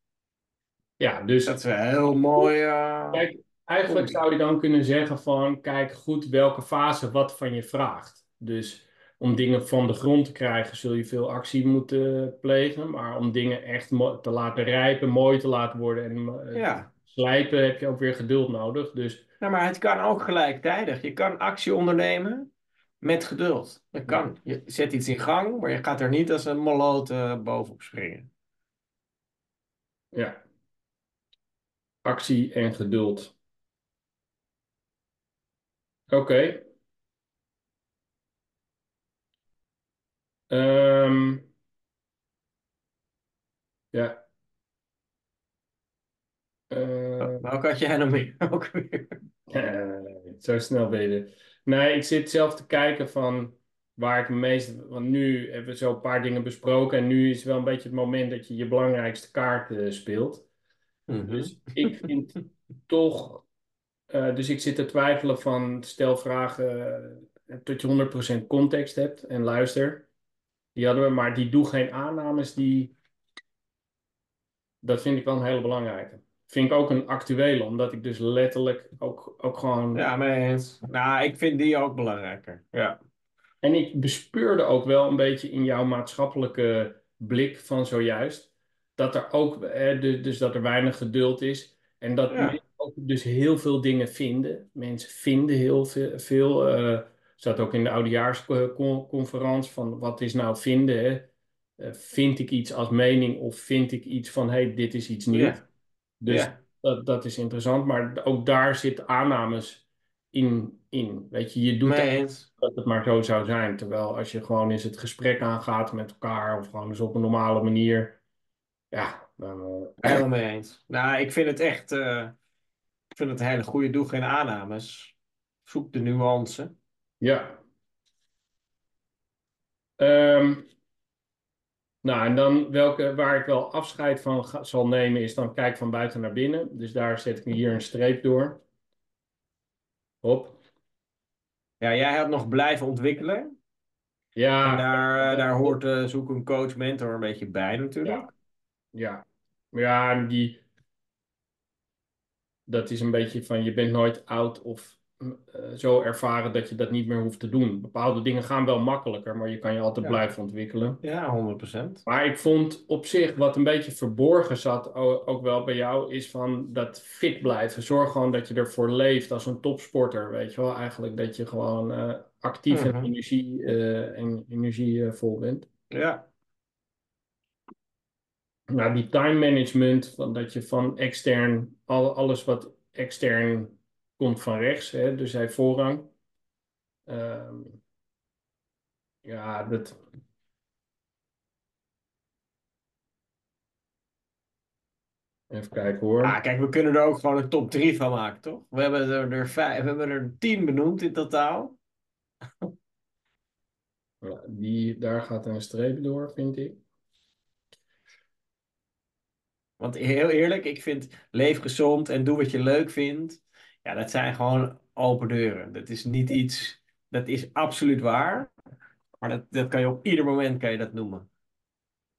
Speaker 1: Ja, dus
Speaker 2: Dat is een heel mooi. eh,
Speaker 1: Kijk, eigenlijk zou je dan kunnen zeggen van, kijk goed welke fase wat van je vraagt. Dus om dingen van de grond te krijgen zul je veel actie moeten plegen. Maar om dingen echt te laten rijpen, mooi te laten worden en eh,
Speaker 2: ja.
Speaker 1: slijpen heb je ook weer geduld nodig. Dus
Speaker 2: Nou, maar het kan ook gelijktijdig. Je kan actie ondernemen met geduld. Dat kan. Je zet iets in gang, maar je gaat er niet als een moloot eh, bovenop springen.
Speaker 1: ja, actie en geduld. Oké. Ehm, ja. Eh,
Speaker 2: Welke had jij nog meer? Ook weer.
Speaker 1: Eh, zo snel ben je er. Nee, ik zit zelf te kijken van waar ik het meest... Want nu hebben we zo een paar dingen besproken. En nu is wel een beetje het moment dat je je belangrijkste kaart eh, speelt.
Speaker 2: Mhm.
Speaker 1: Dus ik vind toch... eh, dus ik zit te twijfelen van stel vragen tot je 100% context hebt en luister. Die hadden we, maar die doe geen aannames. Die, dat vind ik wel een hele belangrijke. Vind ik ook een actuele, omdat ik dus letterlijk ook, ook gewoon...
Speaker 2: Ja, mee eens. Nou, ik vind die ook belangrijker. Ja.
Speaker 1: En ik bespeurde ook wel een beetje in jouw maatschappelijke blik van zojuist dat er ook, eh, dus dat er weinig geduld is en dat
Speaker 2: Ja.
Speaker 1: mensen ook dus heel veel dingen vinden. Mensen vinden heel veel. veel eh, staat ook in de oudejaarsconferentie van wat is nou vinden? Eh, vind ik iets als mening of vind ik iets van hey, dit is iets nieuws?
Speaker 2: Ja.
Speaker 1: Dus
Speaker 2: Ja.
Speaker 1: dat, dat is interessant, maar ook daar zitten aannames in. in. Weet je, je doet
Speaker 2: eens.
Speaker 1: dat het maar zo zou zijn. Terwijl als je gewoon eens het gesprek aangaat met elkaar of gewoon eens op een normale manier, ja, dan, eh,
Speaker 2: Helemaal mee eens. Nou, ik vind het echt. eh, ik vind het een hele goede. Doe geen aannames. Zoek de nuance.
Speaker 1: Ja. Ehm, Nou, en dan welke, waar ik wel afscheid van ga- zal nemen, is dan kijk van buiten naar binnen. Dus daar zet ik hier een streep door. Hop.
Speaker 2: Ja, jij hebt nog blijven ontwikkelen.
Speaker 1: Ja,
Speaker 2: En daar, eh, daar hoort eh, zoek een coach, mentor een beetje bij natuurlijk.
Speaker 1: Ja. ja. Ja, die, dat is een beetje van je bent nooit oud of zo ervaren dat je dat niet meer hoeft te doen. Bepaalde dingen gaan wel makkelijker, maar je kan je altijd
Speaker 2: Ja.
Speaker 1: blijven ontwikkelen.
Speaker 2: Ja, 100%.
Speaker 1: Maar ik vond op zich wat een beetje verborgen zat, ook wel bij jou, is van dat fit blijven. Zorg gewoon dat je ervoor leeft als een topsporter, weet je wel. Eigenlijk dat je gewoon eh, actief
Speaker 2: Mhm.
Speaker 1: en energie, eh, en energievol bent.
Speaker 2: Ja,
Speaker 1: Nou, die time management, van dat je van extern, al, alles wat extern komt van rechts, hè, dus hij voorrang. Ehm, ja, dat. Even kijken hoor.
Speaker 2: Ah, kijk, we kunnen er ook gewoon een top 3 van maken, toch? We hebben er, er, vijf, we hebben er 10 benoemd in totaal.
Speaker 1: Ja, die, daar gaat een streep door, vind ik.
Speaker 2: Want heel eerlijk, ik vind leef gezond en doe wat je leuk vindt. Ja, dat zijn gewoon open deuren. Dat is niet iets, dat is absoluut waar. Maar dat, dat kan je op ieder moment kan je dat noemen.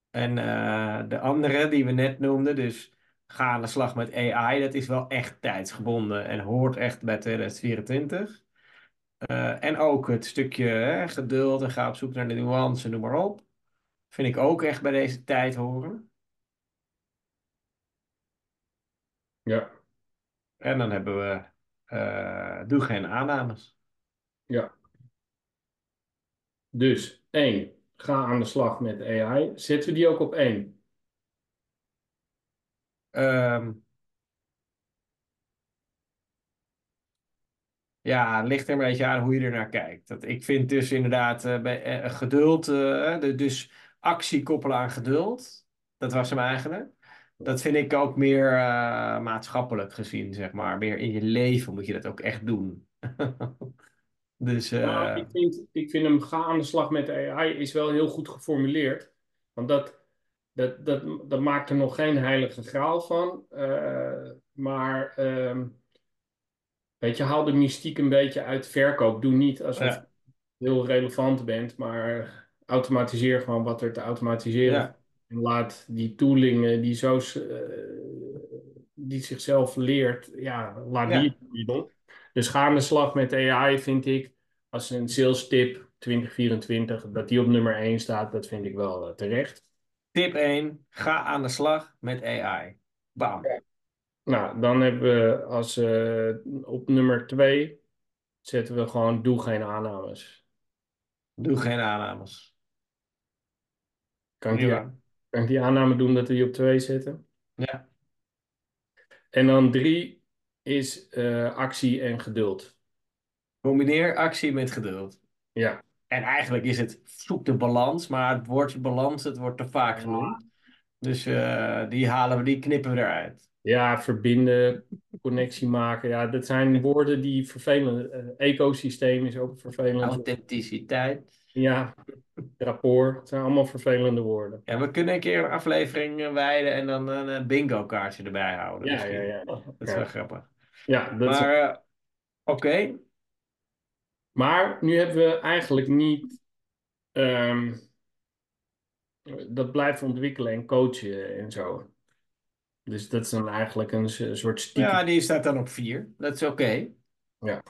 Speaker 2: En eh, de andere die we net noemden, dus ga aan de slag met AI, dat is wel echt tijdsgebonden en hoort echt bij 2024. Eh, en ook het stukje hè, geduld en ga op zoek naar de nuance, noem maar op. Vind ik ook echt bij deze tijd horen.
Speaker 1: Ja,
Speaker 2: En dan hebben we eh, doe geen aannames.
Speaker 1: ja. Dus één, ga aan de slag met AI. Zetten we die ook op één?
Speaker 2: Ehm, ja, ligt er een beetje aan hoe je er naar kijkt. Dat, ik vind dus inderdaad eh, bij, eh, geduld, de- dus actie koppelen aan geduld. Dat was hem eigenlijk. Dat vind ik ook meer eh, maatschappelijk gezien, zeg maar. Meer in je leven moet je dat ook echt doen. Dus
Speaker 1: Nou,
Speaker 2: eh,
Speaker 1: ik vind, ik vind hem ga aan de slag met AI is wel heel goed geformuleerd. Want dat, dat, dat, dat maakt er nog geen heilige graal van. Eh, maar ehm, weet je, haal de mystiek een beetje uit verkoop. Doe niet alsof
Speaker 2: Ja.
Speaker 1: je heel relevant bent, maar automatiseer gewoon wat er te automatiseren.
Speaker 2: Ja.
Speaker 1: En laat die tooling die zo eh, die zichzelf leert, ja, laat
Speaker 2: Ja.
Speaker 1: die doen. Dus ga aan de slag met AI, vind ik, als een sales tip 2024, dat die op nummer 1 staat, dat vind ik wel eh, terecht.
Speaker 2: tip 1, ga aan de slag met AI. Bam.
Speaker 1: Nou, dan hebben we als eh, op nummer 2 zetten we gewoon doe geen aannames.
Speaker 2: Doe geen aannames.
Speaker 1: Kan ik
Speaker 2: Prima.
Speaker 1: Kan ik die aanname doen dat we die op 2 zetten?
Speaker 2: Ja.
Speaker 1: En dan 3 is eh, actie en geduld.
Speaker 2: Combineer actie met geduld.
Speaker 1: Ja.
Speaker 2: En eigenlijk is het zoek de balans, maar het woordje balans, het wordt te vaak genoemd. Dus eh, die halen we, die knippen we eruit.
Speaker 1: Ja, verbinden, connectie maken. Ja, dat zijn woorden die vervelend. eh, ecosysteem is ook vervelend.
Speaker 2: Authenticiteit.
Speaker 1: Ja, rapport. Het zijn allemaal vervelende woorden.
Speaker 2: Ja, we kunnen een keer een aflevering eh, wijden en dan een eh, bingo kaartje erbij houden.
Speaker 1: Ja,
Speaker 2: misschien.
Speaker 1: ja, ja.
Speaker 2: Dat is wel grappig.
Speaker 1: Ja, dat is-
Speaker 2: Maar eh, oké,
Speaker 1: maar nu hebben we eigenlijk niet. ehm, dat blijven ontwikkelen en coachen en zo. Dus dat is dan eigenlijk een soort stiekem.
Speaker 2: ja, die staat dan op vier. Dat is oké.
Speaker 1: Ja,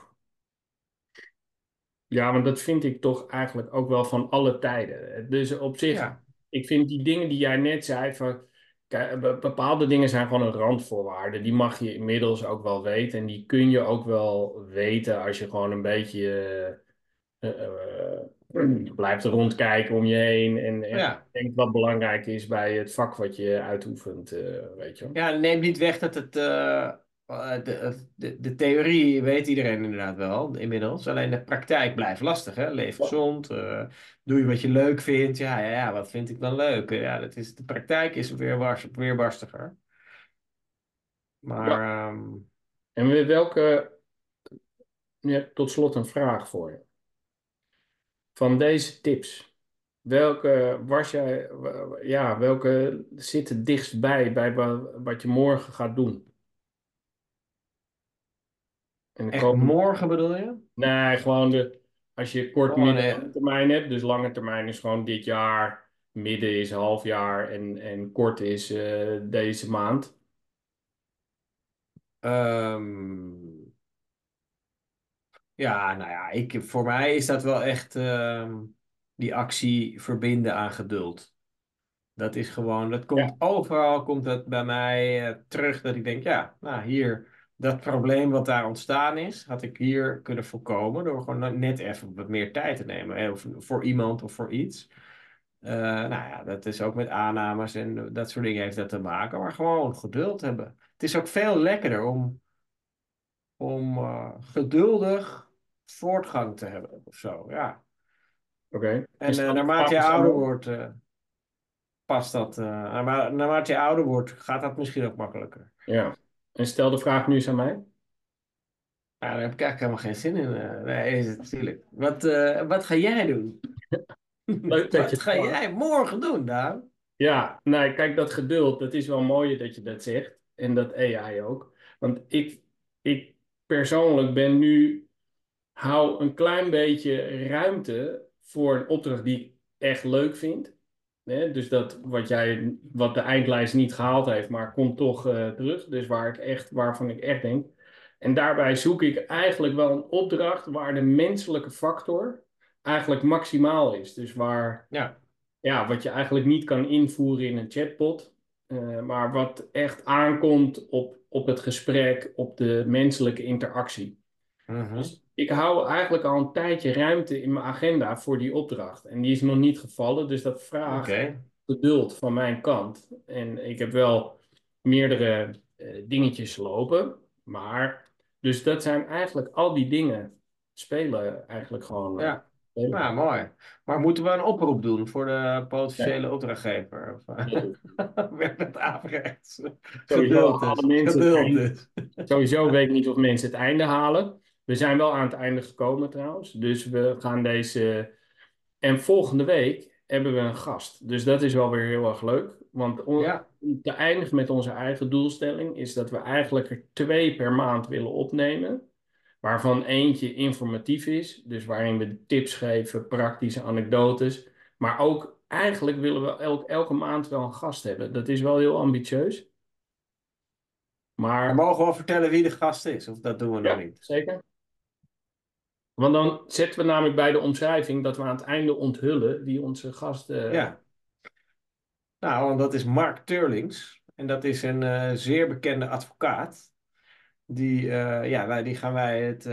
Speaker 1: want dat vind ik toch eigenlijk ook wel van alle tijden. Dus op zich,
Speaker 2: Ja.
Speaker 1: ik vind die dingen die jij net zei, van, bepaalde dingen zijn gewoon een randvoorwaarde. Die mag je inmiddels ook wel weten. En die kun je ook wel weten als je gewoon een beetje eh, eh, blijft rondkijken om je heen. En, en
Speaker 2: Ja.
Speaker 1: denkt wat belangrijk is bij het vak wat je uitoefent, eh, weet je.
Speaker 2: Ja, neem niet weg dat het. Eh, eh, de, de, de theorie weet iedereen inderdaad wel inmiddels. Alleen de praktijk blijft lastig. Hè? Leef gezond. eh, doe je wat je leuk vindt. Ja, ja, ja, wat vind ik dan leuk? Ja, dat is, de praktijk is weer weerbarstiger. Maar ehm,
Speaker 1: En welke, tot slot een vraag voor je. Van deze tips, welke was jij, ja, welke zit het dichtstbij bij wat je morgen gaat doen?
Speaker 2: En Echt morgen bedoel je?
Speaker 1: Nee, gewoon de, als je kort oh, midden termijn hebt. Dus lange termijn is gewoon dit jaar, midden is half jaar en, en kort is uh, deze maand.
Speaker 2: Um, ja, nou ja, ik, voor mij is dat wel echt um, die actie verbinden aan geduld. Dat is gewoon, dat komt overal, komt dat bij mij uh, terug dat ik denk, ja, nou hier dat probleem wat daar ontstaan is, had ik hier kunnen voorkomen door gewoon net even wat meer tijd te nemen. Of voor iemand of voor iets. Uh, nou ja, dat is ook met aannames en dat soort dingen heeft dat te maken. Maar gewoon geduld hebben. Het is ook veel lekkerder om, om uh, geduldig voortgang te hebben of zo. Ja.
Speaker 1: Oké.
Speaker 2: En uh, naarmate je ouder wordt, past dat. naarmate je ouder wordt, gaat dat misschien ook makkelijker.
Speaker 1: Ja. En stel de vraag nu eens aan mij.
Speaker 2: Ja, daar heb ik eigenlijk helemaal geen zin in. Uh, nee, is het natuurlijk. Wat, uh, wat ga jij doen? Leuk dat wat ga jij morgen doen, Daan?
Speaker 1: Ja, nou, kijk, dat geduld, dat is wel mooi dat je dat zegt. En dat AI ook. Want ik, ik persoonlijk ben nu, hou een klein beetje ruimte voor een opdracht die ik echt leuk vind. Dus dat wat, jij, wat de eindlijst niet gehaald heeft, maar komt toch uh, terug. Dus waar ik echt, waarvan ik echt denk. En daarbij zoek ik eigenlijk wel een opdracht waar de menselijke factor eigenlijk maximaal is. Dus waar,
Speaker 2: ja.
Speaker 1: Ja, wat je eigenlijk niet kan invoeren in een chatbot. Uh, maar wat echt aankomt op, op het gesprek, op de menselijke interactie.
Speaker 2: Uh Dus
Speaker 1: ik hou eigenlijk al een tijdje ruimte in mijn agenda voor die opdracht. En die is nog niet gevallen, dus dat vraagt geduld van mijn kant. En ik heb wel meerdere uh, dingetjes lopen, maar dus dat zijn eigenlijk al die dingen spelen eigenlijk gewoon.
Speaker 2: Uh, ja. Ja, mooi. Maar moeten we een oproep doen voor de potentiële opdrachtgever? Of werkt het averechts?
Speaker 1: Sowieso, Geduld Sowieso weet ik niet of mensen het einde halen. We zijn wel aan het einde gekomen trouwens. Dus we gaan deze. En volgende week hebben we een gast. Dus dat is wel weer heel erg leuk. Want om te eindigen met onze eigen doelstelling is dat we eigenlijk er twee per maand willen opnemen. Waarvan eentje informatief is. Dus waarin we tips geven, praktische anekdotes. Maar ook eigenlijk willen we elk, elke maand wel een gast hebben. Dat is wel heel ambitieus. Maar...
Speaker 2: We mogen wel vertellen wie de gast is, of dat doen we nog niet?
Speaker 1: Zeker. Want dan zetten we namelijk bij de omschrijving dat we aan het einde onthullen wie onze gast... Uh...
Speaker 2: Ja. Nou, want dat is Mark Turlings. En dat is een uh, zeer bekende advocaat. Die, uh, ja, die gaan wij het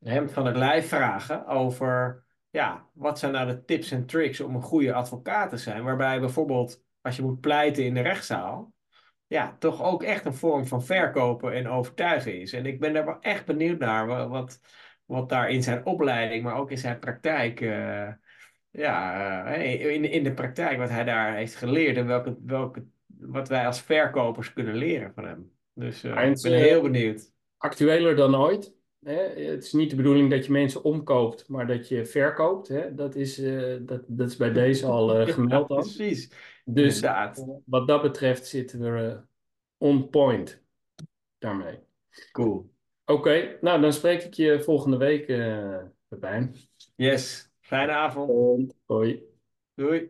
Speaker 2: hem van het lijf vragen over... Ja, wat zijn nou de tips en tricks om een goede advocaat te zijn? Waarbij bijvoorbeeld, als je moet pleiten in de rechtszaal ja, toch ook echt een vorm van verkopen en overtuigen is. En ik ben daar wel echt benieuwd naar wat, wat daar in zijn opleiding, maar ook in zijn praktijk, uh, ja, uh, in, in de praktijk wat hij daar heeft geleerd en welke, welke, wat wij als verkopers kunnen leren van hem. Dus uh, ik ben heel benieuwd.
Speaker 1: Actueler dan ooit. Hè? Het is niet de bedoeling dat je mensen omkoopt, maar dat je verkoopt. Hè? Dat, is, dat, dat is bij deze al gemeld.
Speaker 2: ja, precies.
Speaker 1: Dus Inderdaad. wat dat betreft zitten we on point daarmee.
Speaker 2: Cool.
Speaker 1: Oké, nou dan spreek ik je volgende week, uh,
Speaker 2: Yes, fijne avond.
Speaker 1: Hoi.
Speaker 2: Doei.